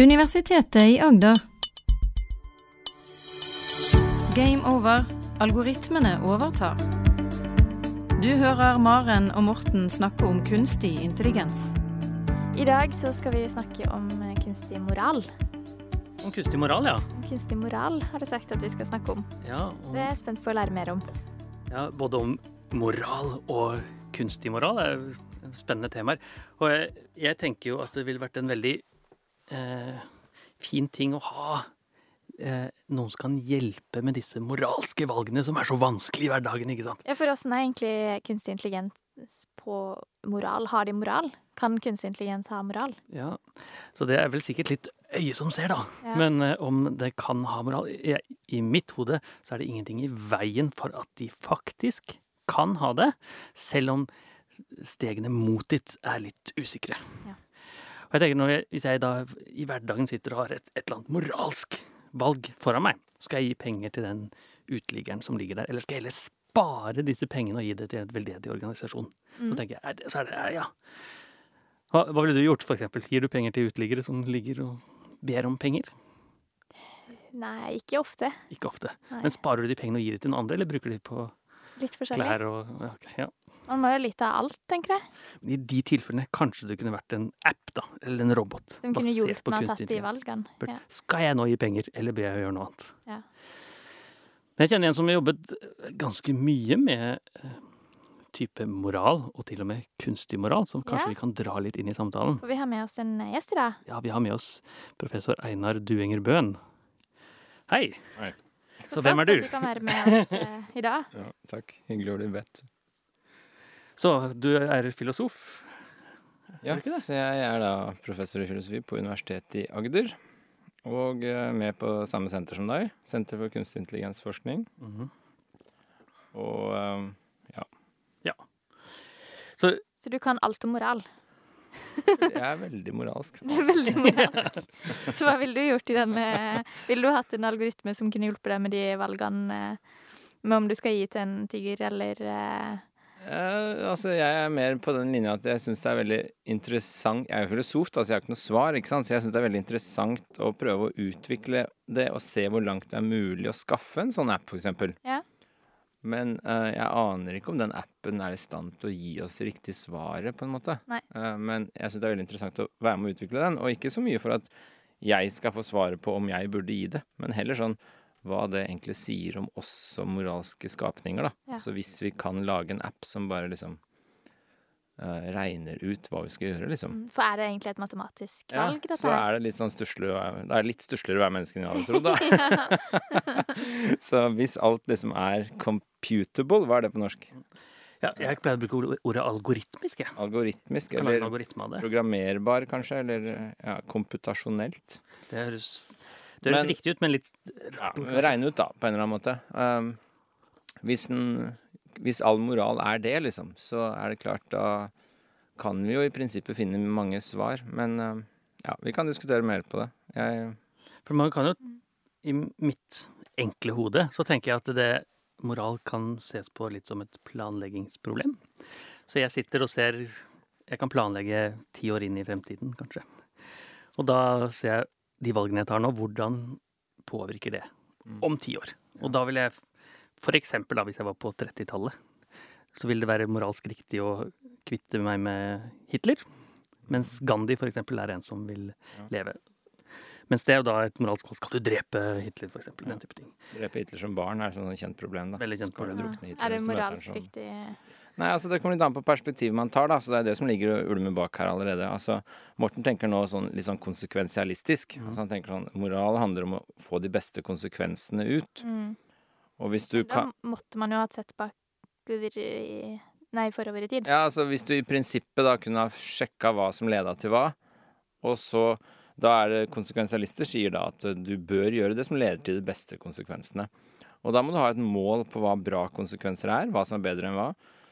Universitetet i Agder. Game over. Algoritmene overtar. Du hører Maren og Morten snakke om kunstig intelligens. I dag så skal vi snakke om eh, kunstig moral. Om kunstig moral, ja. Om Kunstig moral har du sagt at vi skal snakke om. ja, og, Det er jeg spent på å lære mer om. ja både om moral og kunstig moral er spennende temaer. Og jeg, jeg tenker jo at det ville vært en veldig eh, fin ting å ha eh, noen som kan hjelpe med disse moralske valgene som er så vanskelig i hverdagen, ikke sant? Ja, for åssen er egentlig kunstig intelligens på moral? Har de moral? Kan kunstig intelligens ha moral? Ja, Så det er vel sikkert litt øyet som ser, da. Ja. Men eh, om det kan ha moral jeg, I mitt hode så er det ingenting i veien for at de faktisk kan ha det, selv om stegene mot dit er litt usikre. Ja. Og jeg tenker når jeg, Hvis jeg da i hverdagen sitter og har et, et eller annet moralsk valg foran meg, skal jeg gi penger til den uteliggeren som ligger der, eller skal jeg heller spare disse pengene og gi det til en veldedig organisasjon? Så Mm. tenker jeg, er det, så er det, er, ja. Hva, hva ville du gjort, for eksempel? Gir du penger til uteliggere som ligger og ber om penger? Nei, ikke ofte. Ikke ofte. Nei. Men sparer du de pengene og gir de til noen andre, eller bruker de på Litt forskjellig. klær og okay, ja. Man må jo litt av alt, tenker jeg. Men I de tilfellene kanskje det kunne vært en app, da. Eller en robot. Som kunne hjulpet meg å tatt de valgene. Ja. Skal jeg nå gi penger, eller bør jeg gjøre noe annet? Ja. Men jeg kjenner en som har jobbet ganske mye med eh, type moral, og til og med kunstig moral, som kanskje Ja. vi kan dra litt inn i samtalen. For vi har med oss en gjest i dag. Ja, vi har med oss professor Einar Duenger Bøhn. Hei. Hei. Så hvem er du? flott du? At du kan være med oss eh, i dag. Ja, takk. Hyggelig å bli bedt. Så du er filosof? Ja, Er så jeg er da professor i filosofi på Universitetet i Agder. Og eh, med på samme senter som deg, Senter for kunstig intelligensforskning. Mhm. Og ja. Så Så du kan alt om moral. jeg er veldig moralsk. Du er veldig moralsk. Så hva ville du gjort i denne Ville du hatt en algoritme som kunne hjulpet deg med de valgene eh, med om du skal gi til en tiger eller Eh, altså, jeg er mer på den linja at jeg syns det er veldig interessant Jeg er jo filosof, altså jeg har ikke noe svar, ikke sant? så jeg syns det er veldig interessant å prøve å utvikle det og se hvor langt det er mulig å skaffe en sånn app, for eksempel. Ja. Men uh, jeg aner ikke om den appen er i stand til å gi oss det riktige svaret, på en måte. Eh, men jeg syns det er veldig interessant å være med å utvikle den, og ikke så mye for at jeg skal få svaret på om jeg burde gi det, men heller sånn hva det egentlig sier om oss som moralske skapninger, da. Ja. Så hvis vi kan lage en app som bare liksom uh, regner ut hva vi skal gjøre, liksom. mm, For er det egentlig et matematisk Ja, valg, dette så er det litt sånn stusslig Det er litt stussligere å være menneske enn jeg hadde trodd, da. så hvis alt liksom er computable, hva er det på norsk? ja, jeg pleier å bruke ordet- algoritmisk, Ja. Algoritmisk, eller programmerbar, kanskje, eller ja, komputasjonelt? Det høres, det høres riktig ut, men litt Ja, rart. ord, regne ut, da, på en eller annen måte. Um, hvis, en, hvis all moral er det, liksom, så er det klart da kan vi jo i prinsippet finne mange svar. Men um, ja, vi kan diskutere mer på det. Jeg, For man kan jo, i mitt enkle hode, så tenker jeg at det moral kan ses på litt som et planleggingsproblem. Så jeg sitter og ser Jeg kan planlegge ti år inn i fremtiden, kanskje. Og da ser jeg de valgene jeg tar nå, hvordan påvirker det om ti år. Og da vil jeg for eksempel da, hvis jeg var på 30-tallet, så vil det være moralsk riktig å kvitte meg med Hitler. Mens Gandhi for eksempel er en som vil Ja. leve. Mens det er jo da et moralsk valg. Skal du drepe Hitler, for eksempel? Den type ting. Drepe Hitler som barn er et sånn kjent problem. da. Veldig kjent problem. Ja. Er det moralsk sånn- riktig? Nei, altså Det kommer litt an på perspektivet man tar. da, så Det er det som ligger og ulmer bak her allerede. altså Morten tenker nå sånn, litt sånn konsekvensialistisk. Mm. altså Han tenker sånn, Moral handler om å få de beste konsekvensene ut. Mm. Og hvis du kan Da måtte man jo hatt sett bakover i Nei, forover i tid. Ja, altså Hvis du i prinsippet da kunne ha sjekka hva som leda til hva, og så Da er det konsekvensialister sier da at du bør gjøre det som leder til de beste konsekvensene. Og da må du ha et mål på hva bra konsekvenser er, hva som er bedre enn hva.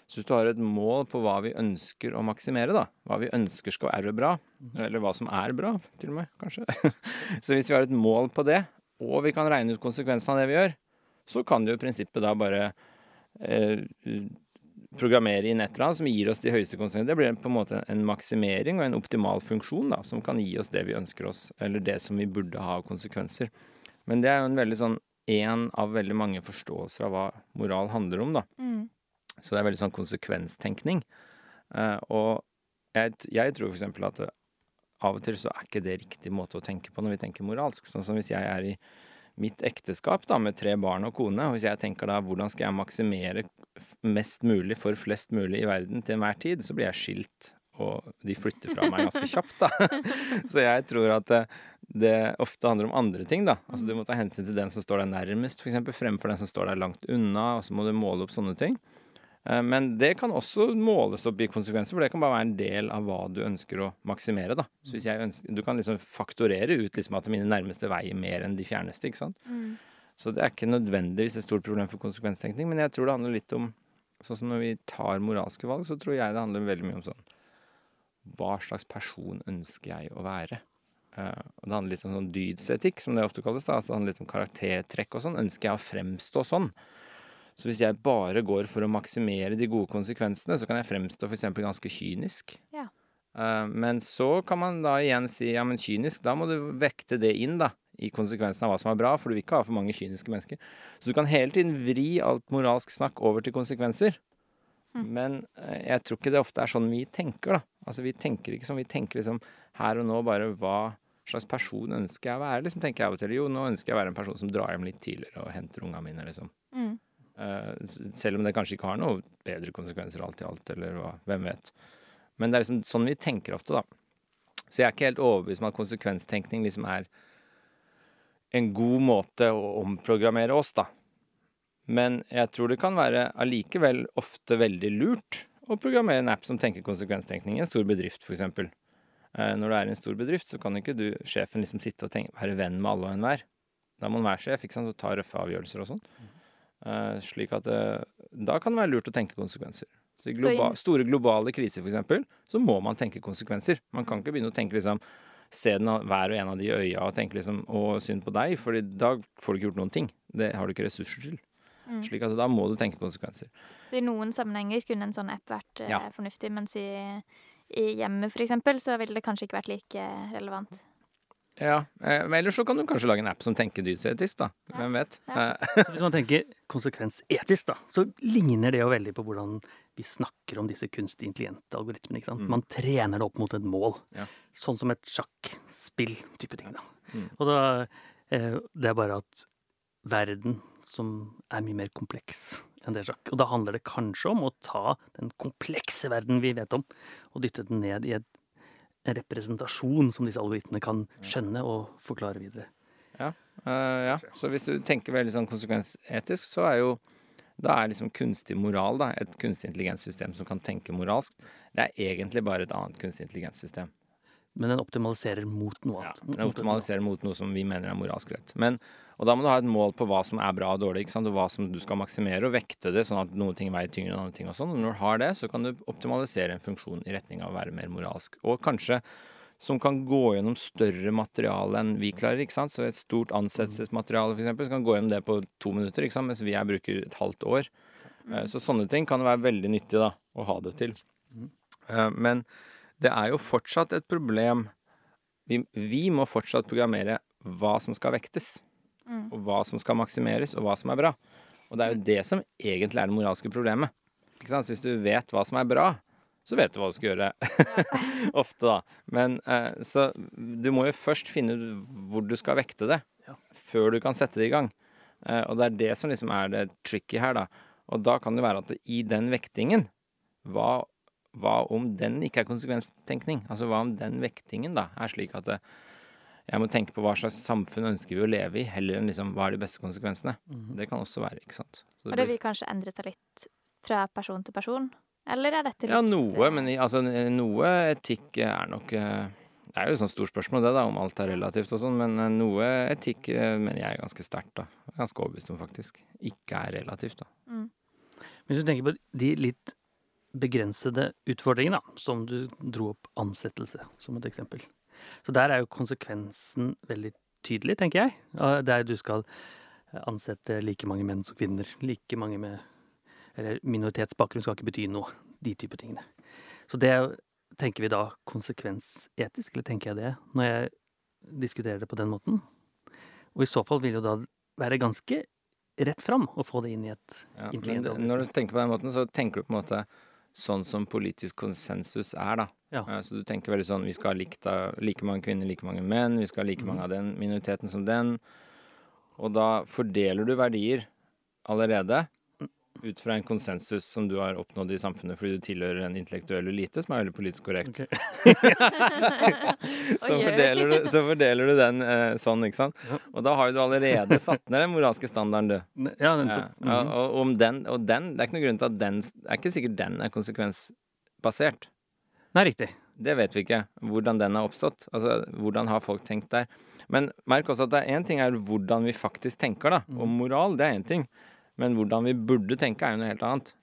Så hvis du har et mål på hva vi ønsker å maksimere, da, hva vi ønsker skal være bra, eller hva som er bra, til og med, kanskje Så hvis vi har et mål på det, og vi kan regne ut konsekvensene av det vi gjør, så kan du i prinsippet da bare eh, programmere inn et eller annet som gir oss de høyeste konsekvensene. Det blir på en måte en maksimering og en optimal funksjon da, som kan gi oss det vi ønsker oss, eller det som vi burde ha konsekvenser. Men det er jo en veldig sånn én av veldig mange forståelser av hva moral handler om, da. Mm. Så det er veldig sånn konsekvenstenkning. Eh, og jeg, jeg tror eksempel at det, av og til så er ikke det riktig måte å tenke på når vi tenker moralsk. Sånn som hvis jeg er i mitt ekteskap da, med tre barn og kone, og hvis jeg tenker da hvordan skal jeg maksimere mest mulig for flest mulig i verden til enhver tid, så blir jeg skilt. Og de flytter fra meg ganske kjapt, da. Så jeg tror at det, det ofte handler om andre ting, da. Altså du må ta hensyn til den som står deg nærmest, f.eks. fremfor den som står deg langt unna, og så må du måle opp sånne ting. Eh, Men det kan også måles opp i konsekvenser, for det kan bare være en del av hva du ønsker å maksimere. da. Så hvis jeg ønsker, Du kan liksom faktorere ut liksom at mine nærmeste veier mer enn de fjerneste. ikke sant? Mm. Så det er ikke nødvendigvis et stort problem for konsekvenstenkning, men jeg tror det handler litt om Sånn som når vi tar moralske valg, så tror jeg det handler veldig mye om sånn Hva slags person ønsker jeg å være? Eh, og det handler litt om sånn dydsetikk, som det ofte kalles. da, altså Det handler litt om karaktertrekk og sånn. Ønsker jeg å fremstå sånn? Så hvis jeg bare går for å maksimere de gode konsekvensene, så kan jeg fremstå f.eks. ganske kynisk. Ja. Uh, men så kan man da igjen si ja, men kynisk, da må du vekte det inn da, i konsekvensen av hva som er bra, for du vil ikke ha for mange kyniske mennesker. Så du kan hele tiden vri alt moralsk snakk over til konsekvenser. Men uh, jeg tror ikke det ofte er sånn vi tenker, da. Altså vi tenker ikke sånn, vi tenker liksom her og nå bare hva slags person ønsker jeg å være, liksom tenker jeg av og til. Jo, nå ønsker jeg å være en person som drar hjem litt tidligere og henter unga mine, liksom. Mm. Eh, selv om det kanskje ikke har noe bedre konsekvenser alt i alt, eller hva, hvem vet. Men det er liksom sånn vi tenker ofte, da. Så jeg er ikke helt overbevist om at konsekvenstenkning liksom er en god måte å omprogrammere oss, da. Men jeg tror det kan være allikevel ofte veldig lurt å programmere en app som tenker konsekvenstenkning i en stor bedrift, f.eks. Eh, når du er i en stor bedrift, så kan ikke du, sjefen, liksom sitte og tenke, være venn med alle og enhver. Da må være sjef ikke sant, og ta røffe avgjørelser og sånn. Eh, slik at eh, da kan det være lurt å tenke konsekvenser. Så I globa store globale kriser, eksempel, så må man tenke konsekvenser. Man kan ikke begynne å tenke liksom Se den hver og en av de i øya og tenke liksom Å, synd på deg, for da får du ikke gjort noen ting. Det har du ikke ressurser til. Mm. Slik at da må du tenke konsekvenser. Så i noen sammenhenger kunne en sånn app vært eh, Ja. fornuftig, mens i, i hjemmet eksempel, så ville det kanskje ikke vært like relevant. Ja, eh, men Ellers så kan du kanskje lage en app som tenker dydsetisk, da. Hvem vet? Ja. Eh, Så hvis man tenker konsekvensetisk, da, så ligner det jo veldig på hvordan vi snakker om disse kunstig intelligente algoritmene. ikke sant? Mm. Man trener det opp mot et mål. Ja. Sånn som et sjakkspill-type ting. da. Mm. Og da eh, Det er bare at verden som er mye mer kompleks enn det sjakk. Og da handler det kanskje om å ta den komplekse verden vi vet om, og dytte den ned i et, representasjon som disse algoritmene kan skjønne og forklare videre. Eh, ja, så hvis du tenker veldig sånn konsekvensetisk, så er jo da er liksom kunstig moral, da, et kunstig intelligenssystem som kan tenke moralsk, det er egentlig bare et annet kunstig intelligenssystem. Men den optimaliserer mot noe Ja, den optimaliserer mot noe som vi mener er moralsk rett. Men, og da må du ha et mål på hva som er bra og dårlig, og hva som du skal maksimere, og vekte det sånn at noen ting veier tyngre enn andre ting og sånn. Og når du har det, så kan du optimalisere en funksjon i retning av å være mer moralsk. Og kanskje som kan gå gjennom større materiale enn vi klarer. ikke sant? Så et stort ansettelsesmateriale eksempel, kan gå gjennom det på to minutter, ikke sant? mens vi her bruker et halvt år. Eh, Så sånne ting kan være veldig nyttig da, å ha det til. Eh, Men det er jo fortsatt et problem vi, vi må fortsatt programmere hva som skal vektes, Mm. og hva som skal maksimeres, og hva som er bra. Og det er jo det som egentlig er det moralske problemet. Ikke sant? Så hvis du vet hva som er bra, så vet du hva du skal gjøre. Ofte, da. Men eh, så du må jo først finne ut hvor du skal vekte det, Ja. før du kan sette det i gang. Eh, og det er det som liksom er det tricky her, da. Og da kan det være at det, i den vektingen, hva, hva om den ikke er konsekvenstenkning? Altså hva om den vektingen da er slik at det, jeg må tenke på hva slags samfunn ønsker vi å leve i, heller enn liksom hva er de beste konsekvensene. Det kan også være, ikke sant. Så Og det vil kanskje endre seg litt fra person til person? Eller er dette litt Ja, noe, eh, men altså, noe etikk er nok eh, Det er jo et sånt stort spørsmål, det, da, om alt er relativt og sånn, men eh, noe etikk eh, mener jeg er ganske sterkt, da. Ganske overbevist om, faktisk. Ikke er relativt, da. mm. Hvis du tenker på de litt begrensede utfordringer, da, som du dro opp ansettelse som et eksempel. Så der er jo konsekvensen veldig tydelig, tenker jeg. Der du skal ansette like mange menn som kvinner. Like mange med Eller minoritetsbakgrunn skal ikke bety noe. De type tingene. Så det tenker vi da konsekvensetisk, eller tenker jeg det, når jeg diskuterer det på den måten? Og i så fall vil jo da være ganske rett fram å få det inn i et Ja, når du tenker på den måten, så tenker du på en måte sånn som politisk konsensus er, da. Ja. Eh, Så du tenker veldig sånn vi skal ha likt av, like mange kvinner, like mange menn, vi skal ha like mange av den minoriteten som den. Og da fordeler du verdier allerede ut fra en konsensus som du har oppnådd i samfunnet fordi du tilhører en intellektuell elite, som er veldig politisk korrekt. Okay. Så fordeler, du, så fordeler du den eh, sånn, ikke sant. Og da har du allerede satt ned den moralske standarden, du. Ja, den, Ja, Mhm. og, om den, og den Det er ikke noen grunn til at den Det er ikke sikkert den er konsekvensbasert. Nei, riktig. Det vet vi ikke. Hvordan den har oppstått. Altså, Hvordan har folk tenkt der. Men merk også at det er én ting er hvordan vi faktisk tenker, da. Og moral, det er én ting. Men hvordan vi burde tenke, er jo noe helt annet.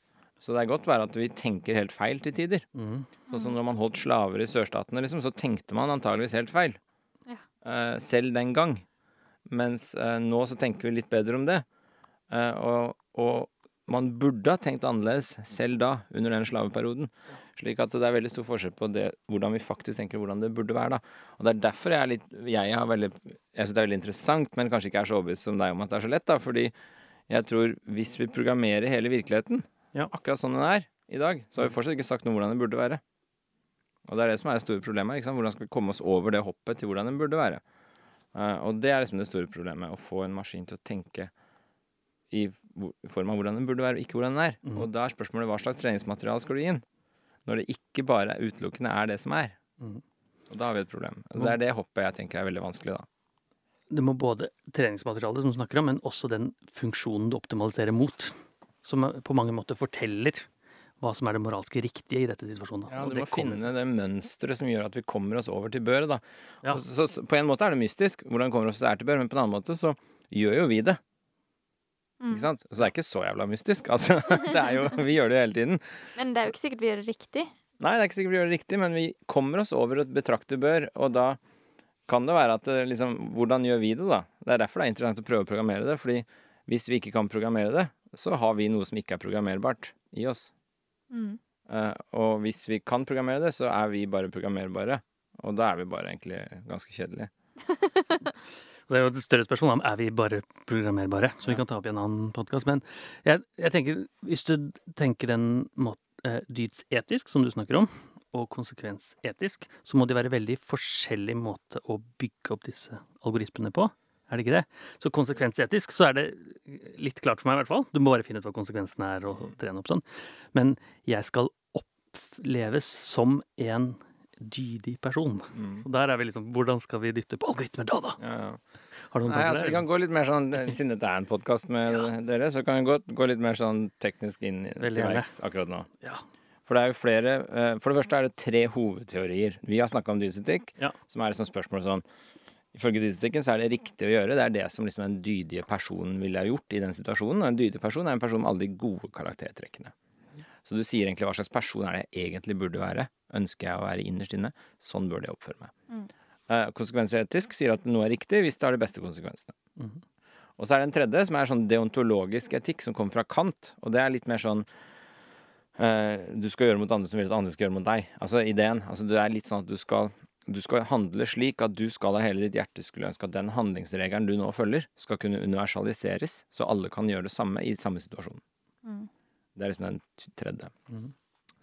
Så det er godt være at vi tenker helt feil til tider. Mm. Sånn som når man holdt slaver i sørstatene, liksom, så tenkte man antageligvis helt feil. Ja. Eh, selv den gang. Mens eh, nå så tenker vi litt bedre om det. Eh, og, og man burde ha tenkt annerledes selv da, under den slaveperioden. Slik at det er veldig stor forskjell på det, hvordan vi faktisk tenker, hvordan det burde være. da. Og det er derfor jeg er litt Jeg har veldig Jeg syns det er veldig interessant, men kanskje ikke er så overbevist som deg om at det er så lett, da. Fordi jeg tror hvis vi programmerer hele virkeligheten Ja. akkurat sånn den er i dag, så har vi fortsatt ikke sagt noe om hvordan den burde være. Og det er det som er det store problemet. Ikke sant? Hvordan skal vi komme oss over det hoppet til hvordan den burde være? Uh, og det er liksom det store problemet. Å få en maskin til å tenke i i form av hvordan den burde være, og ikke hvordan den er. Mm. Og da er spørsmålet hva slags treningsmateriale skal du gi den? Når det ikke bare utelukkende er det som er. Mm. Og da har vi et problem. Det er det hoppet jeg tenker er veldig vanskelig, da. Det må både treningsmaterialet som du snakker om, men også den funksjonen du optimaliserer mot. Som på mange måter forteller hva som er det moralske riktige i dette situasjonen. Ja, Du må kommer- finne det mønsteret som gjør at vi kommer oss over til bør. da. Ja. Så, så på en måte er det mystisk, hvordan kommer oss til bør, men på en annen måte så gjør jo vi det. Mm. Ikke sant? Så det er ikke så jævla mystisk. Altså, det er jo, vi gjør det jo hele tiden. Men det er jo ikke sikkert vi gjør det riktig. Nei, det er ikke sikkert vi gjør det riktig, men vi kommer oss over et betraktet bør, og da kan det være at liksom, Hvordan gjør vi det, da? Det er derfor det er interessant å prøve å programmere det. fordi hvis vi ikke kan programmere det, så har vi noe som ikke er programmerbart i oss. Mm. Uh, og hvis vi kan programmere det, så er vi bare programmerbare. Og da er vi bare egentlig ganske kjedelige. Det er jo et større spørsmål om er vi bare programmerbare, som vi kan ta opp i en annen podkast. Men jeg, jeg tenker, hvis du tenker den måten eh, dydsetisk, som du snakker om, og konsekvensetisk, så må det være veldig forskjellig måte å bygge opp disse algoritmene på. Er det ikke det? Så konsekvensetisk så er det litt klart for meg, i hvert fall. Du må bare finne ut hva konsekvensen er, og trene opp sånn. Men jeg skal oppleves som en dydig person. Og der er vi liksom Hvordan skal vi dytte på algoritmer da, da? Ja, ja. Har du noen tanker altså, vi kan gå litt mer sånn Siden dette er en podkast med dere, så kan vi gå, gå litt mer sånn teknisk inn i- til verks akkurat nå. Ja. For det er jo flere eh, For det første er det tre hovedteorier. Vi har snakka om dydsetikk, Ja. som er et spørsmål sånn Ifølge dydetikken så er det riktig å gjøre. Det er det som liksom den dydige personen ville ha gjort i den situasjonen. Og en dydig person er en person med alle de gode karaktertrekkene. Så du sier egentlig hva slags person er det jeg egentlig burde være. Ønsker jeg å være innerst inne? Sånn burde jeg oppføre meg. Mm. Eh, konsekvensetisk sier at noe er riktig hvis det har de beste konsekvensene. Mm. Og så er det en tredje, som er sånn deontologisk etikk, som kommer fra Kant. Og det er litt mer sånn Du skal gjøre mot andre som vil at andre skal gjøre mot deg. Altså ideen. Altså det er litt sånn at du skal du skal handle slik at du skal av hele ditt hjerte skulle ønske at den handlingsregelen du nå følger, skal kunne universaliseres, så alle kan gjøre det samme i samme situasjon. Mm. Det er liksom den tredje. Mm.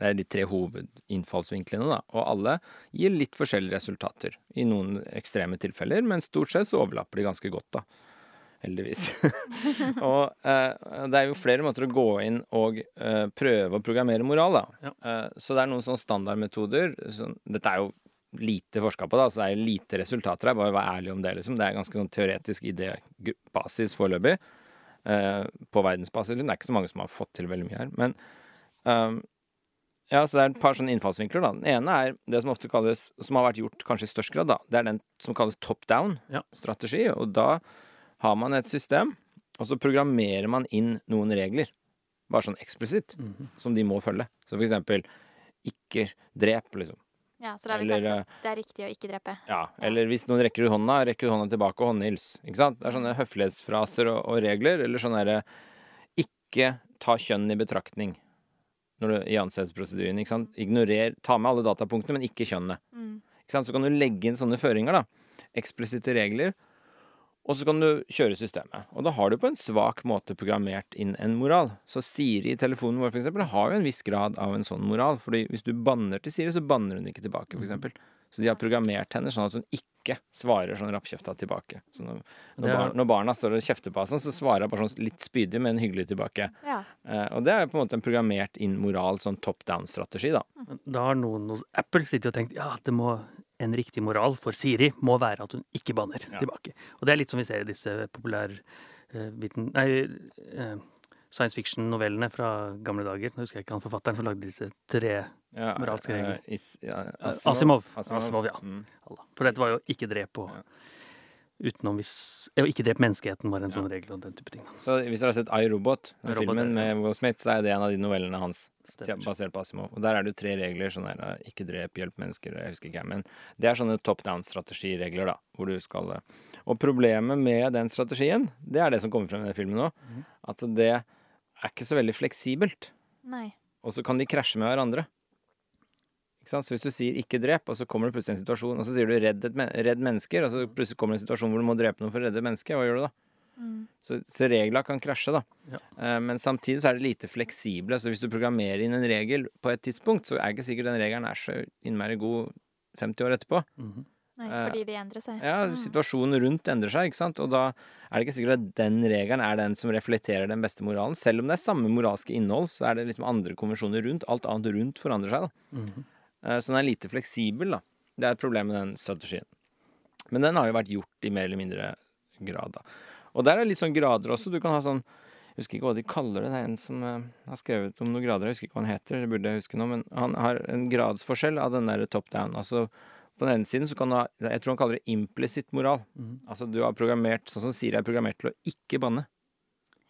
Det er de tre hovedinnfallsvinklene, da. Og alle gir litt forskjellige resultater. I noen ekstreme tilfeller, men stort sett så overlapper de ganske godt, da. Heldigvis. og eh, det er jo flere måter å gå inn og eh, prøve å programmere moral, da. Ja. Eh, så det er noen sånne standardmetoder. Så, dette er jo lite forska på, da, så det er lite resultater her. Bare vær ærlig om det, liksom. Det er ganske sånn teoretisk idébasis foreløpig. Eh, på verdensbasis. Det er ikke så mange som har fått til veldig mye her. Men ehm, ja, så det er et par sånne innfallsvinkler. da. Den ene er det som ofte kalles, som har vært gjort kanskje i størst grad, da. Det er den som kalles top down-strategi. Og da har man et system, og så programmerer man inn noen regler. Bare sånn eksplisitt, Mhm. som de må følge. Så for eksempel ikke drep, liksom. Ja, så da har vi Eller, sagt at det er riktig å ikke drepe. Ja, eller hvis noen rekker ut hånda, rekker ut hånda tilbake og håndhils. Ikke sant? Det er sånne høflighetsfraser og, og regler, eller sånn derre Ikke ta kjønn i betraktning når du, i ansettelsesprosedyren. ikke sant? Ignorer, Ta med alle datapunktene, men ikke kjønnet. Mm. Ikke sant? Så kan du legge inn sånne føringer, da. Eksplisitte regler. Og så kan du kjøre systemet. Og da har du på en svak måte programmert inn en moral. Så Siri i telefonen vår for eksempel, har jo en viss grad av en sånn moral. Fordi hvis du banner til Siri, så banner hun ikke tilbake, for eksempel. Så de har programmert henne sånn at hun ikke svarer sånn rappkjefta tilbake. Så når, når, barn, når barna står og kjefter på henne, sånn, så svarer hun bare sånn litt spydig, men hyggelig tilbake. Ja. Eh, og det er på en måte en programmert inn moral, sånn top down-strategi, da. Da har noen hos Apple sittet og tenkt ja, det må en riktig moral for Siri må være at hun ikke banner Ja. tilbake. Og det er litt som vi ser i disse populære uh, nei, uh, science fiction-novellene fra gamle dager. Nå husker jeg ikke han forfatteren som lagde disse tre Ja, Moralske reglene. Uh, ja, Asimov. Asimov, ja. Mm. For dette var jo ikke drep på Ja. Utenom hvis Ikke drep menneskeheten var en sånn regel og den type ting. Så hvis dere har sett iRobot, den Robot, filmen med Will Smith, så er det en av de novellene hans Stemmer. basert på Asimov. Og der er det jo tre regler. sånn der, eh, Ikke drep, hjelp mennesker, jeg husker ikke. Men det er sånne top down-strategiregler, da. Hvor du skal eh, Og problemet med den strategien, det er det som kommer frem i den filmen nå, mm. at det er ikke så veldig fleksibelt. Nei. Og så kan de krasje med hverandre. Ikke sant? Så hvis du sier 'ikke drep', og så kommer det plutselig en situasjon, og så sier du 'redd, et men redd mennesker', og så plutselig kommer det en situasjon hvor du må drepe noen for å redde mennesket, hva gjør du da? Mm. Så, så regla kan krasje, da. Ja. Uh, men samtidig så er det lite fleksible. Så hvis du programmerer inn en regel på et tidspunkt, så er det ikke sikkert den regelen er så innmari god 50 år etterpå. Mhm. Nei, Eh, fordi de endrer seg. Ja, Mm. Situasjonen rundt endrer seg, ikke sant. Og da er det ikke sikkert at den regelen er den som reflekterer den beste moralen. Selv om det er samme moralske innhold, så er det liksom andre konvensjoner rundt. Alt annet rundt forandrer seg, da. Mm Eh, Så den er lite fleksibel, da. Det er et problem med den strategien. Men den har jo vært gjort i mer eller mindre grad, da. Og der er det litt sånn grader også. Du kan ha sånn Jeg husker ikke hva de kaller det. Det er en som eh, har skrevet om noen grader. Jeg husker ikke hva han heter, det burde jeg huske nå. Men han har en gradsforskjell av den der top down. Altså på den ene siden så kan du ha Jeg tror han kaller det implisitt moral. Mm. Altså du har programmert Sånn som Siri er programmert til å ikke banne.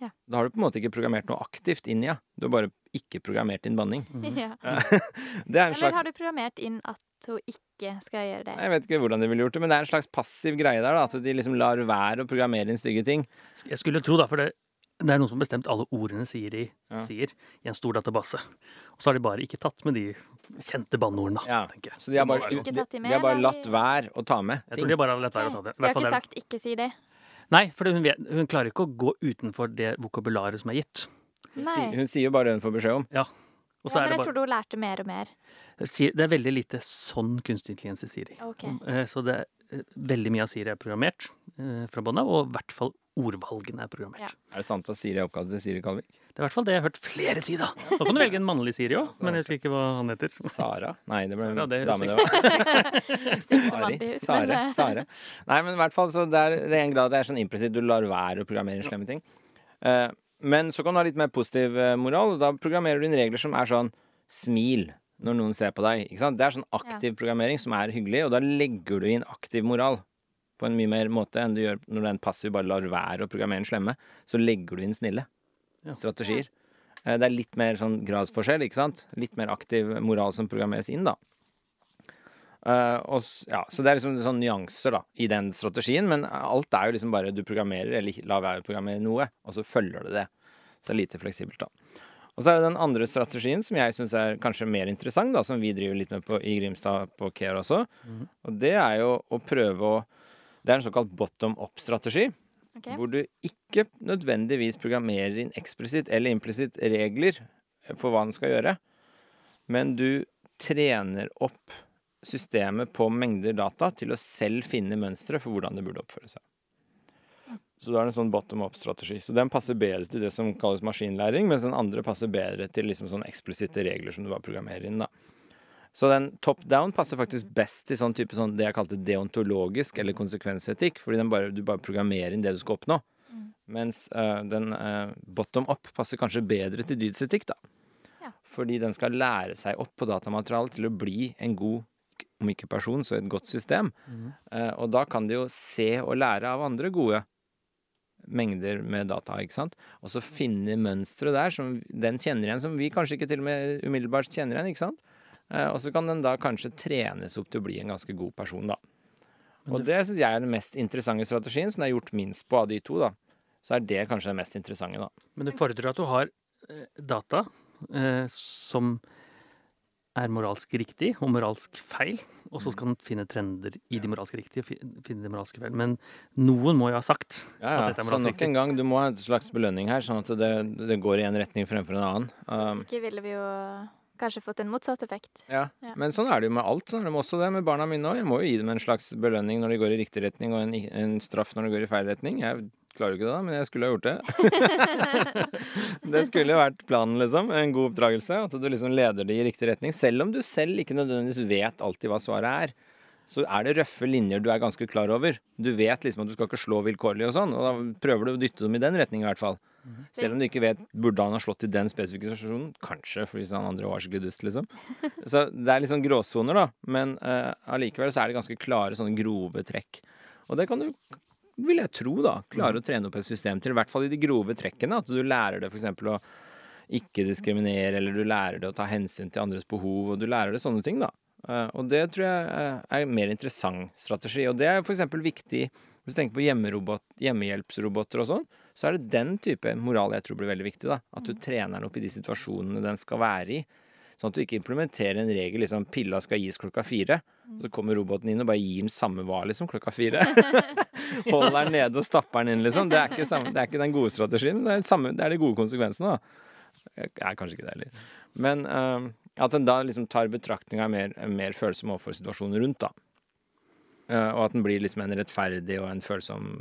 Ja. Da har du på en måte ikke programmert noe aktivt inn i henne. Du har bare ikke programmert inn banning. Mm. Ja. Det er en Eller slags har du programmert inn at hun ikke skal gjøre det? Jeg vet ikke hvordan de ville gjort det, men det er en slags passiv greie der. da, At de liksom lar være å programmere inn stygge ting. Jeg skulle tro, da, for det, det er noen som har bestemt alle ordene Siri Ja. sier i en stor database. Og så har de bare ikke tatt med de kjente banneordene, Ja. tenker jeg. Så de har bare, de, de de har bare latt være å ta med Jeg tror de bare har latt være å ta det. I De har ikke sagt 'ikke si det'? Nei, for hun, vet, hun klarer ikke å gå utenfor det vokabularet som er gitt. Hun, Nei. sier- hun sier jo bare det hun får beskjed om. Og så Ja, er men jeg bare trodde hun lærte mer og mer. Det er veldig lite sånn kunstig intelligens i Siri. Ok. Eh, Så det er, eh, veldig mye av Siri er programmert eh, fra bånn av, og i hvert fall ordvalgene er programmert. Ja. Er det sant at Siri er oppkalt til Siri Kalvik? Det er i hvert fall det jeg har hørt flere si, da. Da kan du velge en mannlig Siri òg, men jeg husker ikke hva han heter. Sara? Nei, det ble en Sara, det dame, det var. Høres Sara. Eh, Sare. Nei, men i hvert fall så det er, det er en grad det er sånn implisitt. Du lar være å programmere slemme ting. Eh, men så kan du ha litt mer positiv eh, moral. og Da programmerer du inn regler som er sånn smil når noen ser på deg. Ikke sant? Det er sånn aktiv programmering som er hyggelig, og da legger du inn aktiv moral på en mye mer måte enn du gjør når du er en passiv bare lar være å programmere en slemme. Så legger du inn snille Ja. strategier. Eh, Det er litt mer sånn gradsforskjell, ikke sant? Litt mer aktiv moral som programmeres inn, da. Uh, og, ja, så det er liksom sånn nyanser da, i den strategien, men alt er jo liksom bare du programmerer, eller lar la være å programmere noe, og så følger du det. Så det er lite fleksibelt, da. Og så er det den andre strategien som jeg syns er kanskje mer interessant, da, som vi driver litt med på, i Grimstad på Care også. Mhm. Og det er jo å prøve å Det er en såkalt bottom up-strategi. Okay. Hvor du ikke nødvendigvis programmerer inn eksplisitt eller implisitt regler for hva den skal gjøre, men du trener opp systemet på mengder data til å selv finne mønstre for hvordan det burde oppføre seg. Så da er det en sånn bottom up-strategi. Så den passer bedre til det som kalles maskinlæring, mens den andre passer bedre til liksom sånne eksplisitte regler som du bare programmerer inn. da. Så den top down passer faktisk best til sånn type sånn det jeg kalte deontologisk eller konsekvensetikk, fordi den bare, du bare programmerer inn det du skal oppnå. Mens uh, den uh, bottom up passer kanskje bedre til dydsetikk, da. Ja. Fordi den skal lære seg opp på datamaterialet til å bli en god, om ikke person, så et godt system. Eh, og da kan de jo se og lære av andre gode mengder med data, ikke sant. Og så finne mønstre der som den kjenner igjen, som vi kanskje ikke til og med umiddelbart kjenner igjen, ikke sant. Eh, og så kan den da kanskje trenes opp til å bli en ganske god person, da. Og det syns jeg er den mest interessante strategien, som det er gjort minst på av de to, da. Så er det kanskje den mest interessante, da. Men det fordrer at du har eh, data eh, som er moralsk riktig og moralsk feil, og så skal den finne trender i de moralsk riktige og finne de moralske feil. Men noen må jo ha sagt Ja, at dette er moralsk Så nok riktig. en gang, du må ha et slags belønning her, sånn at det, det går i en retning fremfor en annen. Um, Ikke ville vi jo kanskje fått en motsatt effekt. ja. Ja. Men sånn er det jo med alt. Sånn er det også det med barna mine òg. Jeg må jo gi dem en slags belønning når de går i riktig retning, og en, en straff når de går i feil retning. Jeg klarer jo ikke det, da, men jeg skulle ha gjort det. det skulle vært planen, liksom. En god oppdragelse. At du liksom leder det i riktig retning. Selv om du selv ikke nødvendigvis vet alltid hva svaret er. Så er det røffe linjer du er ganske klar over. Du vet liksom at du skal ikke slå vilkårlig og sånn, og da prøver du å dytte dem i den retning i hvert fall. Selv om du ikke vet burde han ha slått i den spesifikke situasjonen. Kanskje, for hvis han andre var skikkelig dust, liksom. Så det er litt sånn gråsoner, da. Men allikevel uh, så er det ganske klare sånne grove trekk. Og det kan du, vil jeg tro, da, klare å trene opp et system til. I hvert fall i de grove trekkene. At du lærer det f.eks. å ikke diskriminere, eller du lærer det å ta hensyn til andres behov, og du lærer det sånne ting, da. Uh, og det tror jeg uh, er en mer interessant strategi. Og det er f.eks. viktig hvis du tenker på hjemmerobot, hjemmehjelpsroboter og sånn, så er det den type moral jeg tror blir veldig viktig. da. At du trener den opp i de situasjonene den skal være i. Sånn at du ikke implementerer en regel liksom pilla skal gis klokka fire. Så kommer roboten inn og bare gir den samme hva liksom klokka fire. Holder den nede og stapper den inn, liksom. Det er ikke, samme, det er ikke den gode strategien. Det er, samme, det er de gode konsekvensene, da. Jeg er kanskje ikke det heller. Men uh, at en da liksom tar betraktning av mer, mer følsom overfor situasjonen rundt, da. Uh, og at den blir liksom en rettferdig og en følsom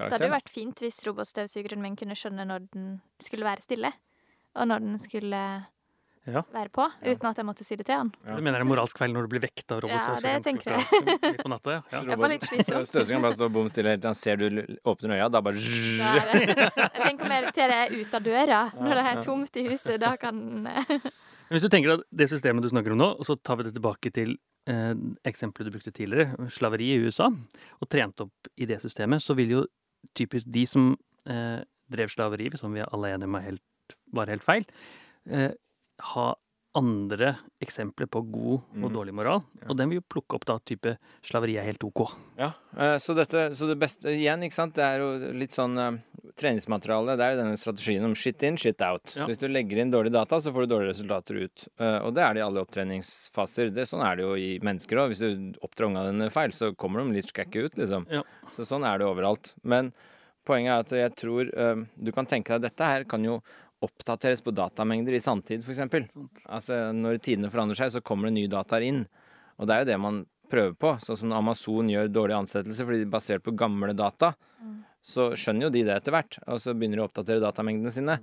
eh, Det hadde jo vært fint hvis robotstøvsugeren min kunne skjønne når den skulle være stille, og når den skulle Ja. være på, uten at jeg måtte si det til han. Ja. Du mener det er moralsk feil når du blir vekt av robotstøvsugeren? Ja, det tenker jeg. midt på natta? Ja. ja. Jeg får litt slitsomt. Støvsugeren bare står bom stille helt til han ser du åpner øya, da bare er Jeg tenker mer til det er ute av døra. Når det er tomt i huset, da kan Men Hvis du tenker at det systemet du snakker om nå, og så tar vi det tilbake til eh, eksempelet du brukte tidligere, slaveri i USA, og trent opp i det systemet, så vil jo typisk de som eh, drev slaveri, som vi alle er enige om helt, var helt feil, eh, ha andre eksempler på god og Mhm. dårlig moral. Ja. Og den vil jo plukke opp da type slaveri er helt ok. Ja, eh, så, dette, så det beste igjen, ikke sant, det er jo litt sånn eh, treningsmateriale. Det er jo denne strategien om shit in, shit out. Ja. Så hvis du legger inn dårlige data, så får du dårlige resultater ut. Eh, og det er det i alle opptreningsfaser. Det, sånn er det jo i mennesker òg. Hvis du oppdrar unga dine feil, så kommer de litt skække ut, liksom. Ja. Så sånn er det overalt. Men poenget er at jeg tror du kan tenke deg dette her kan jo oppdateres på datamengder i samtid, f.eks. Altså, når tidene forandrer seg, så kommer det nye dataer inn. Og det er jo det man prøver på. Sånn som Amazon gjør dårlige ansettelser fordi de er basert på gamle data. Så skjønner jo de det etter hvert, og så begynner de å oppdatere datamengdene sine.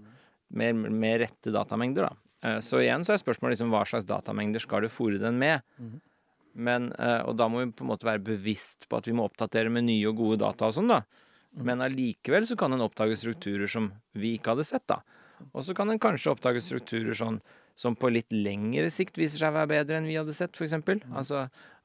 Med, med rette datamengder, da. Eh, Så igjen så er spørsmålet liksom hva slags datamengder skal du fòre den med? Men, eh, og da må vi på en måte være bevisst på at vi må oppdatere med nye og gode data og sånn, da. Men allikevel så kan en oppdage strukturer som vi ikke hadde sett, da. Og så kan en kanskje oppdage strukturer sånn som på litt lengre sikt viser seg å være bedre enn vi hadde sett, f.eks. Altså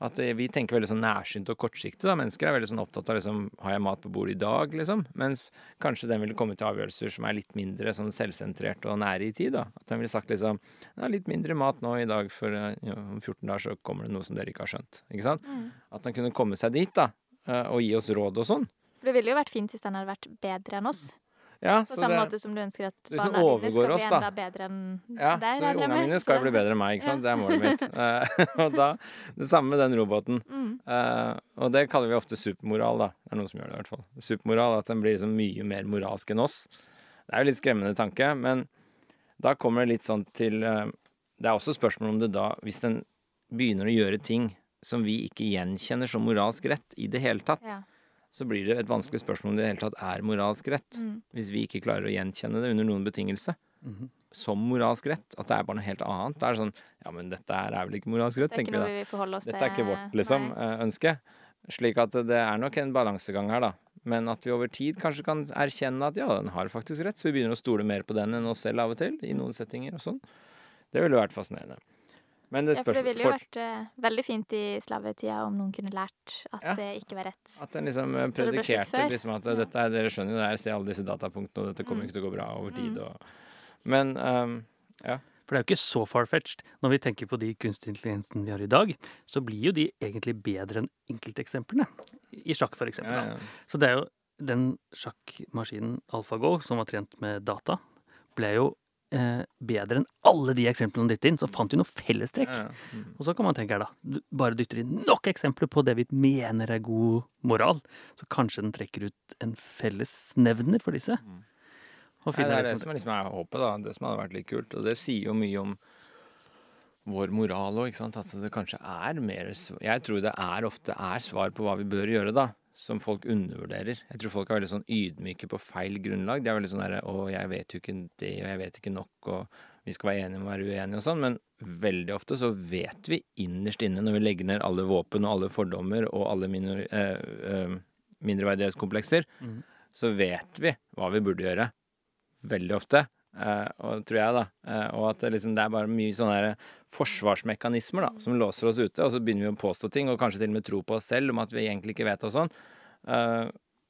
at eh, vi tenker veldig sånn nærsynt og kortsiktig, da. Mennesker er veldig sånn opptatt av liksom Har jeg mat på bordet i dag, liksom? Mens kanskje den ville komme til avgjørelser som er litt mindre sånn selvsentrert og nære i tid, da. At den ville sagt liksom Ja, litt mindre mat nå i dag, for eh, ja, om 14 dager så kommer det noe som dere ikke har skjønt. Ikke sant? At den kunne komme seg dit, da. eh, Og gi oss råd og sånn. For det ville jo vært fint hvis den hadde vært bedre enn oss. Ja, På så samme det- måte som du ønsker at barna dine skal skal bli enda da. bedre enn Ja, deg. så ungene mine skal jo bli bedre enn meg, ikke sant. Det er målet mitt. Og da, Det samme med den roboten. Mm. Uh, og det kaller vi ofte supermoral, da. Det er noen som gjør det, i hvert fall. Supermoral, at den blir liksom mye mer moralsk enn oss. Det er jo litt skremmende tanke, men da kommer det litt sånn til uh, Det er også spørsmål om det da, hvis den begynner å gjøre ting som vi ikke gjenkjenner som moralsk rett i det hele tatt, Ja. Så blir det et vanskelig spørsmål om det i det hele tatt er moralsk rett. Mm. Hvis vi ikke klarer å gjenkjenne det under noen betingelse Mhm. som moralsk rett. At det er bare noe helt annet. Det er sånn Ja, men dette her er vel ikke moralsk rett, Det er ikke tenker vi noe da. vi vil forholde oss til. Dette er ikke vårt liksom, Nei. eh, ønske. Slik at det er nok en balansegang her, da. Men at vi over tid kanskje kan erkjenne at ja, den har faktisk rett, så vi begynner å stole mer på den enn oss selv av og til, i noen settinger og sånn. Det ville vært fascinerende. Men det Ja, for det ville jo for- vært uh, veldig fint i slavetida om noen kunne lært at Ja. det ikke var rett. At en liksom predikerte liksom at dette er, dere skjønner jo det her, se alle disse datapunktene, og dette kommer Mm. ikke til å gå bra over tid. Mm. Og, men ja. For det er jo ikke så far-fetched. Når vi tenker på de kunstig intelligensene vi har i dag, så blir jo de egentlig bedre enn enkelteksemplene. I sjakk, for eksempel. ja, da. ja. Så det er jo den sjakkmaskinen AlphaGo, som var trent med data, ble jo eh, bedre enn alle de eksemplene han dytter inn. Så fant vi noe fellestrekk. Ja, ja. Mm. Og så kan man tenke her, da. Du bare dytter inn nok eksempler på det vi mener er god moral, så kanskje den trekker ut en fellesnevner for disse. Mm. Og Nei, det er det som er, liksom er håpet, da. Det som hadde vært litt kult. Og det sier jo mye om vår moral òg, ikke sant. At det kanskje er mer Jeg tror det er ofte er svar på hva vi bør gjøre, da. Som folk undervurderer. Jeg tror folk er veldig sånn ydmyke på feil grunnlag. De er veldig sånn derre Å, jeg vet jo ikke det, og jeg vet ikke nok, og vi skal være enige om å være uenige og sånn. Men veldig ofte så vet vi innerst inne, når vi legger ned alle våpen og alle fordommer og alle minor, eh, eh, mindreverdighetskomplekser, mm. så vet vi hva vi burde gjøre. Veldig ofte. Eh, og tror jeg, da. Uh, og at det, liksom, det er bare mye sånne forsvarsmekanismer da, som låser oss ute. Og så begynner vi å påstå ting, og kanskje til og med tro på oss selv om at vi egentlig ikke vet og sånn. Uh,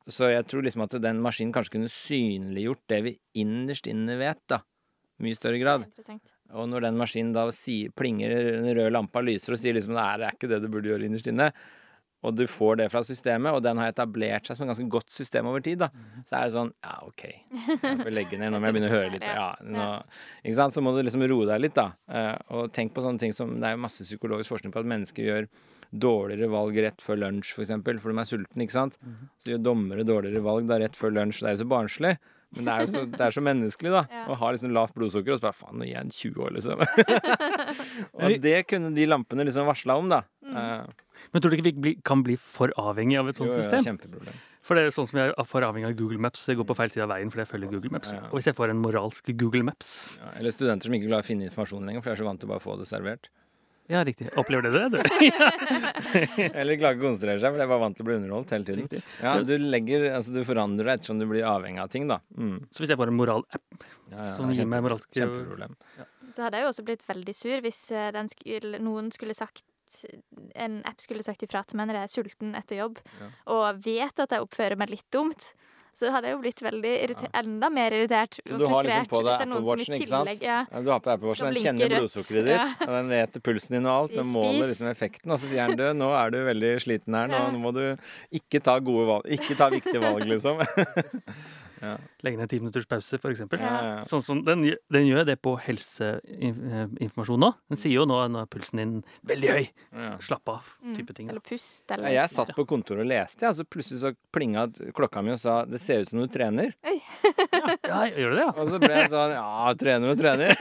så jeg tror liksom at den maskinen kanskje kunne synliggjort det vi innerst inne vet, da. Mye større grad. Og når den maskinen da sier, plinger, den røde lampa lyser og sier liksom det er ikke det du burde gjøre innerst inne, og du får det fra systemet, og den har etablert seg som et ganske godt system over tid, da, så er det sånn Ja, OK, jeg får legge ned, nå må jeg begynne å høre litt Ja, nå Ikke sant? Så må du liksom roe deg litt, da. Eh, Og tenk på sånne ting som Det er jo masse psykologisk forskning på at mennesker gjør dårligere valg rett før lunsj, for eksempel, for de er sultne, ikke sant. Så gjør dommere dårligere valg da rett før lunsj. Det er jo så barnslig. Men det er jo så, det er så menneskelig, da. Ja. Å ha liksom lavt blodsukker, og så bare faen, nå gir jeg en 20 år, liksom. og det kunne de lampene liksom varsla om, da. Eh, Men tror du ikke vi bli, kan bli for avhengig av et sånt jo, jo, system? Kjempeproblem. For det er sånn som jeg er for avhengig av Google Maps. Jeg går på feil side av veien fordi jeg følger Google Maps. Ja, ja. Og hvis jeg får en moralsk Google Maps Ja, eller studenter som ikke klarer å finne informasjon lenger, for de er så vant til å bare få det servert. Ja, riktig. Opplever dere det? du? Eller klarer ikke å konsentrere seg, for de er bare vant til å bli underholdt hele tiden. Riktig. Ja, du legger, altså du forandrer deg ettersom du blir avhengig av ting, da. Mm. Så hvis jeg får en moralapp Ja, ja, Som gir meg moralske moralsk- Kjempeproblem. Så hadde jeg jo også blitt veldig sur hvis eh, den skulle, noen skulle sagt en app skulle sagt ifra til meg når jeg er sulten etter jobb, Ja. og vet at jeg oppfører meg litt dumt, så hadde jeg jo blitt veldig irriter enda mer irritert Så og du har liksom frustrert. på deg Apple Watchen, ikke sant? Ja, du har på Apple Watchen, den kjenner blodsukkeret ditt, Ja. og den vet pulsen din og alt. Den måler liksom effekten, og så sier den du, nå er du veldig sliten her, nå, nå må du ikke ta gode valg, ikke ta viktige valg, liksom. legger ned ti minutters pause, f.eks. Ja, ja, ja. Sånn som den, den gjør det på helseinformasjon nå. Den sier jo nå at er pulsen din veldig høy. Ja. Slapp av. Mm. type ting. Eller pust, Ja, eller Jeg satt på kontoret og leste, ja, så plutselig så plinga klokka mi og sa 'det ser ut som du trener'. Ja, gjør det det, ja? Og så ble jeg sånn 'ja, trener og trener'.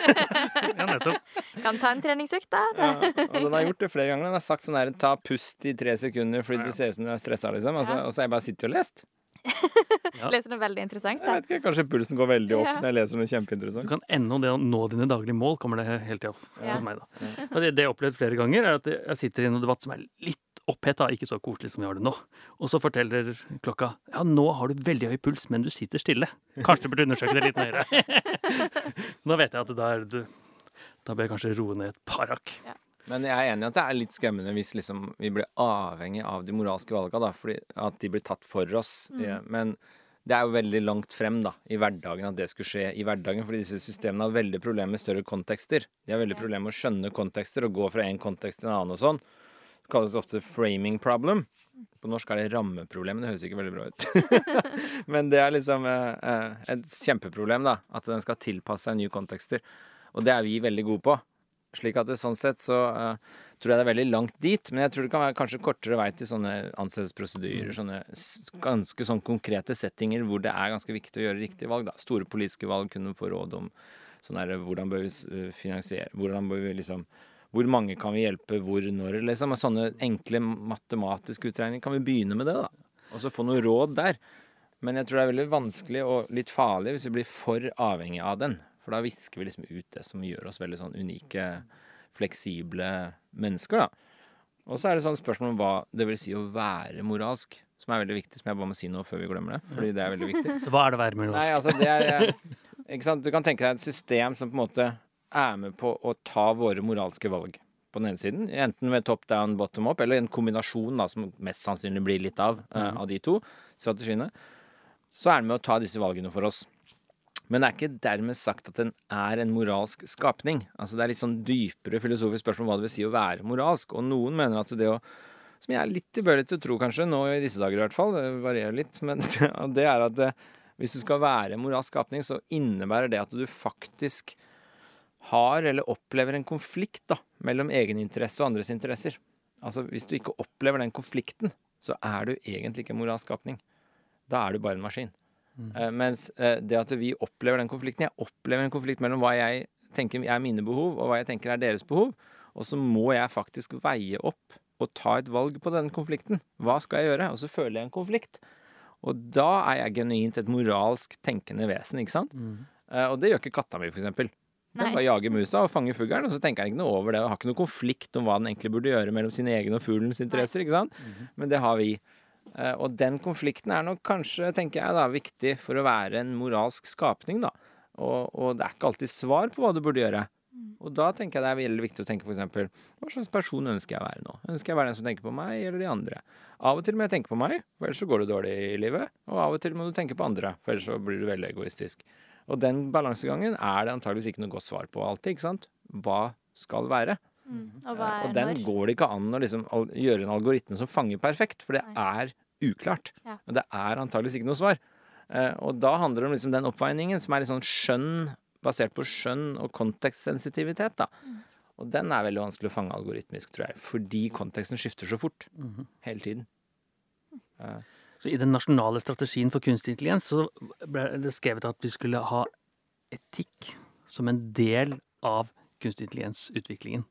ja nettopp. Kan ta en treningsøkt, da. Ja, og den har gjort det flere ganger. Den har sagt sånn her 'ta pust i tre sekunder fordi du ser ut som du er stressa', liksom. Og og så har jeg bare sittet og lest. Ja. Leser noe veldig interessant. Jeg vet ikke, Kanskje pulsen går veldig opp Ja. når jeg leser noe kjempeinteressant. Du kan ennå det å nå dine daglige mål, kommer det hele tida Ja. hos meg. da. Og det, det jeg har opplevd flere ganger, er at jeg sitter i en debatt som er litt oppheta, ikke så koselig som vi har det nå. Og så forteller klokka ja, nå har du veldig høy puls, men du sitter stille. Kanskje du burde undersøke det litt mer. nå vet jeg at da, er det, da bør jeg kanskje roe ned et par hakk. Men jeg er enig i at det er litt skremmende hvis liksom vi blir avhengig av de moralske valga, da, fordi at de blir tatt for oss. Ja, men det er jo veldig langt frem da, i hverdagen at det skulle skje i hverdagen, fordi disse systemene har veldig problemer med større kontekster. De har veldig problemer med å skjønne kontekster og gå fra en kontekst til en annen og sånn. Det kalles ofte framing problem. På norsk er det rammeproblem. Det høres ikke veldig bra ut. Men det er liksom eh, eh, et kjempeproblem, da. At den skal tilpasse seg nye kontekster. Og det er vi veldig gode på. Slik at det, sånn sett så uh, tror jeg det er veldig langt dit. Men jeg tror det kan være kanskje kortere vei til sånne ansettelsesprosedyrer. Sånne ganske sånn konkrete settinger hvor det er ganske viktig å gjøre riktige valg. da. Store politiske valg kunne få råd om sånn her, hvordan bør vi eh, finansiere Hvordan bør vi liksom hvor mange kan vi hjelpe, hvor, når, liksom. Og sånne enkle matematiske utregninger. Kan vi begynne med det, da? Og så få noe råd der. Men jeg tror det er veldig vanskelig og litt farlig hvis vi blir for avhengig av den. For da visker vi liksom ut det som gjør oss veldig sånn unike, fleksible mennesker, da. Og så er det sånn spørsmål om hva det vil si å være moralsk, som er veldig viktig, som jeg bare må si noe før vi glemmer det, fordi det er veldig viktig. Så hva er det å være Nei, moralsk? altså det er eh, Ikke sant. Du kan tenke deg et system som på en måte er med på å ta våre moralske valg på den ene siden. Enten med top down, bottom up, eller en kombinasjon, da, som mest sannsynlig blir litt av, eh, av de to strategiene. Så er den med å ta disse valgene for oss. Men det er ikke dermed sagt at den er en moralsk skapning. Altså Det er litt sånn dypere filosofisk spørsmål om hva det vil si å være moralsk. Og noen mener at det å Som jeg er litt tilbøyelig til å tro, kanskje, nå i disse dager i hvert fall, det varierer litt, men det er at eh, hvis du skal være en moralsk skapning, så innebærer det at du faktisk har eller opplever en konflikt da, mellom egeninteresse og andres interesser. Altså Hvis du ikke opplever den konflikten, så er du egentlig ikke en moralsk skapning. Da er du bare en maskin. Eh, mens eh, det at vi opplever den konflikten Jeg opplever en konflikt mellom hva jeg tenker er mine behov, og hva jeg tenker er deres behov. Og så må jeg faktisk veie opp og ta et valg på den konflikten. Hva skal jeg gjøre? Og så føler jeg en konflikt. Og da er jeg genuint et moralsk tenkende vesen, ikke sant? Eh, og det gjør ikke katta mi, for eksempel. Den bare jager musa og fanger fuglen, og så tenker han ikke noe over det. Og har ikke noe konflikt om hva den egentlig burde gjøre mellom sine egne og fuglens interesser. ikke sant? Men det har vi. Eh, og den konflikten er nok kanskje, tenker jeg, da, viktig for å være en moralsk skapning, da. Og, og det er ikke alltid svar på hva du burde gjøre. Og da tenker jeg det er veldig viktig å tenke eksempel, hva slags person ønsker jeg å være nå? Ønsker jeg å være den som tenker på meg, eller de andre? Av og til må jeg tenke på meg, for ellers så går det dårlig i livet. Og av og til må du tenke på andre, for ellers så blir du veldig egoistisk. Og den balansegangen er det antageligvis ikke noe godt svar på alltid, ikke sant? Hva skal være? Mm. Og hva Eh, er Og den når? går det ikke an å liksom gjøre en algoritme som fanger perfekt, for det er uklart. Ja. Og det er antageligvis ikke noe svar. Eh, og da handler det om liksom den oppveiningen som er litt sånn skjønn, basert på skjønn og kontekstsensitivitet, da. Mm. Og den er veldig vanskelig å fange algoritmisk, tror jeg, fordi konteksten skifter så fort. Hele tiden. Eh, Så i den nasjonale strategien for kunstig intelligens så ble det skrevet at vi skulle ha etikk som en del av kunstig intelligens-utviklingen.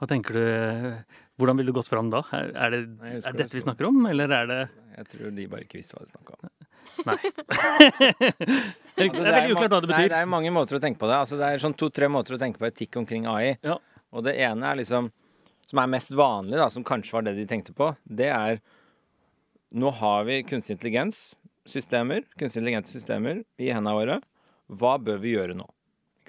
Hva tenker du, Hvordan ville du gått fram da? Er, er, det, Nei, er dette vi snakker om, eller er det jeg tror de bare ikke visste hva de snakka om. Nei. det er Altså, veldig uklart hva det Nei, betyr. det er mange måter å tenke på det. Altså, det er sånn to-tre måter å tenke på etikk omkring AI. Ja. Og det ene er liksom Som er mest vanlig, da, som kanskje var det de tenkte på, det er Nå har vi kunstig intelligens-systemer, kunstig intelligente systemer, i hendene våre. Hva bør vi gjøre nå?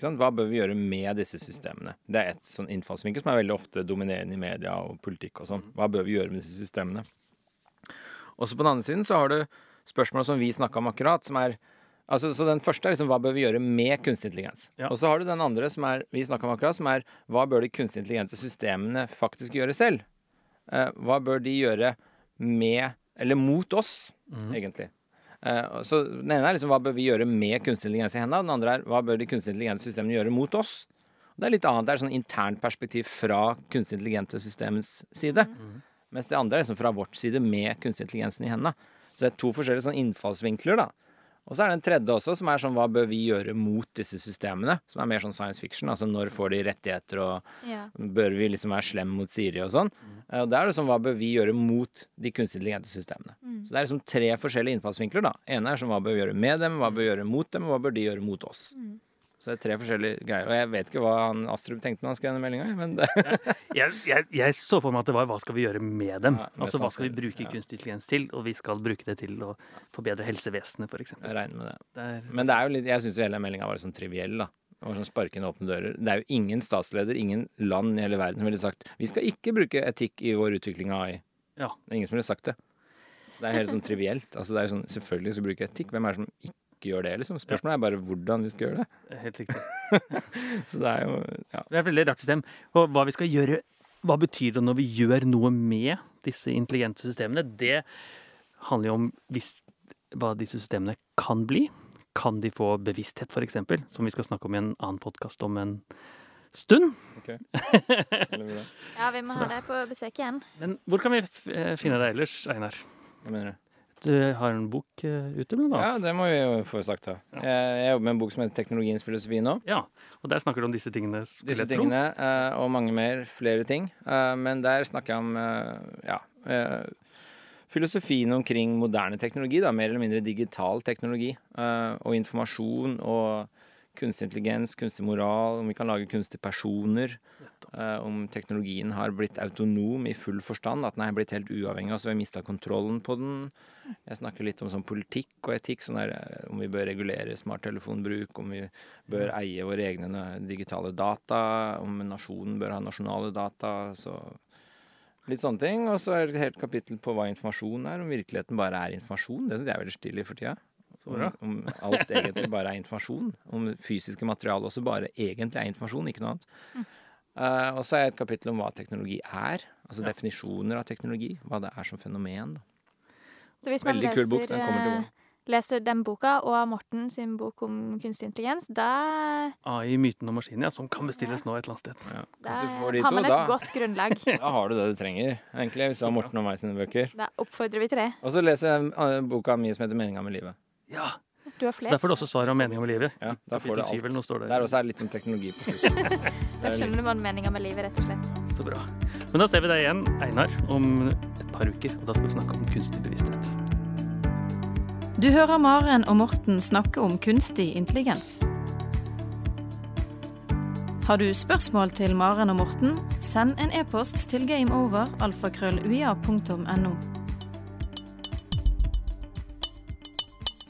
Hva bør vi gjøre med disse systemene? Det er et sånn innfallsvinkel som er veldig ofte dominerende i media og politikk og sånn. Hva bør vi gjøre med disse systemene? Også på den andre siden så har du spørsmål som vi snakka om akkurat, som er Altså, så Den første er liksom hva bør vi gjøre med kunstig intelligens. Ja. Og så har du den andre som er vi om akkurat, som er hva bør de kunstig intelligente systemene faktisk gjøre selv? Eh, hva bør de gjøre med eller mot oss, egentlig? Eh, så Den ene er liksom hva bør vi gjøre med kunstig intelligens i hendene, den andre er hva bør de kunstig intelligente systemene gjøre mot oss? Det er litt annet. Det er sånn internt perspektiv fra kunstig intelligente systemets side. Mens det andre er liksom fra vårt side med kunstig intelligensen i hendene. Så det er to forskjellige sånn innfallsvinkler, da. Og så er det en tredje også, som er sånn hva bør vi gjøre mot disse systemene? Som er mer sånn science fiction. Altså når får de rettigheter, og Ja. bør vi liksom være slem mot Siri og sånn? Mm. Og da er det sånn hva bør vi gjøre mot de kunstig intelligente systemene? Så det er liksom tre forskjellige innfallsvinkler, da. ene er sånn hva bør vi gjøre med dem, hva bør vi gjøre mot dem, og hva bør de gjøre mot oss? Så det er tre forskjellige greier. Og jeg vet ikke hva han Astrup tenkte når han skrev denne meldinga, Jeg, jeg, jeg så for meg at det var hva skal vi gjøre med dem? Ja, altså hva skal vi bruke ja. kunstig intelligens til? Og vi skal bruke det til å forbedre helsevesenet, f.eks. jeg regner med det. Det er Men det er jo litt, jeg syns hele meldinga var litt sånn triviell, da. Det var sånn sparke inn åpne dører. Det er jo ingen statsleder, ingen land i hele verden som ville sagt vi skal ikke bruke etikk i vår utvikling av AI. Ja. Det er ingen som ville sagt det. Det er helt sånn trivielt. Altså, det er sånn, selvfølgelig skal vi bruke etikk. Hvem er det som ikke gjør det, liksom? Spørsmålet er bare hvordan vi skal gjøre det. helt riktig. Så det er jo ja. Det er et veldig rart system. Og hva vi skal gjøre Hva betyr det når vi gjør noe med disse intelligente systemene? Det handler jo om hvis, hva disse systemene kan bli. Kan de få bevissthet, f.eks., som vi skal snakke om i en annen podkast om en stund? Okay. ja, vi må ha deg på besøk igjen. Men hvor kan vi f eh, finne deg ellers, Einar? Hva mener du? Du har en bok eh, ute, blant annet. Ja, det må vi jo få sagt, da. Jeg, jeg jobber med en bok som heter 'Teknologiens filosofi' nå. Ja. Og der snakker du om disse tingene, disse tingene eh, og mange mer, flere ting. Eh, men der snakker jeg om ja, filosofien omkring moderne teknologi, da, mer eller mindre digital teknologi. og informasjon og kunstig intelligens, kunstig moral, om vi kan lage kunstige personer. Uh, om teknologien har blitt autonom i full forstand, at den er blitt helt uavhengig av oss, vi har mista kontrollen på den. Jeg snakker litt om sånn politikk og etikk, sånn der, eh, om vi bør regulere smarttelefonbruk, om vi bør eie våre egne digitale data, om nasjonen bør ha nasjonale data. så Litt sånne ting. Og så er det et helt kapittel på hva informasjon er, om virkeligheten bare er informasjon. Det syns jeg er veldig stilig for tida. Om, om alt egentlig bare er informasjon. Om fysiske materiale også bare egentlig er informasjon, ikke noe annet. Uh, og så er et kapittel om hva teknologi er. Altså Ja. definisjoner av teknologi. Hva det er som fenomen. Da. Så hvis man Veldig kul bok. Den kommer til eh, våren. leser den boka og Morten sin bok om kunstig intelligens, da, AI, myten og maskinen, ja, som kan bestilles nå et eller annet sted. Ja. da Hvis du får de har to, man et da, godt grunnlag. da har du det du trenger, egentlig, hvis du har Morten og meg sine bøker. Da oppfordrer vi til det. Og så leser jeg eh, boka mi som heter 'Meninga med livet'. Ja, Du har så derfor Der får du også svaret om meninga med livet. Ja, da får du eller alt. noe står det. Der også er det litt om teknologi på slutten. Da er skjønner du hva meninga med livet rett og slett. Så bra. Men da ser vi deg igjen, Einar, om et par uker. Og da skal vi snakke om kunstig bevissthet. Du hører Maren og Morten snakke om kunstig intelligens. Har du spørsmål til Maren og Morten, send en e-post til gameover.alfakrølluia.no.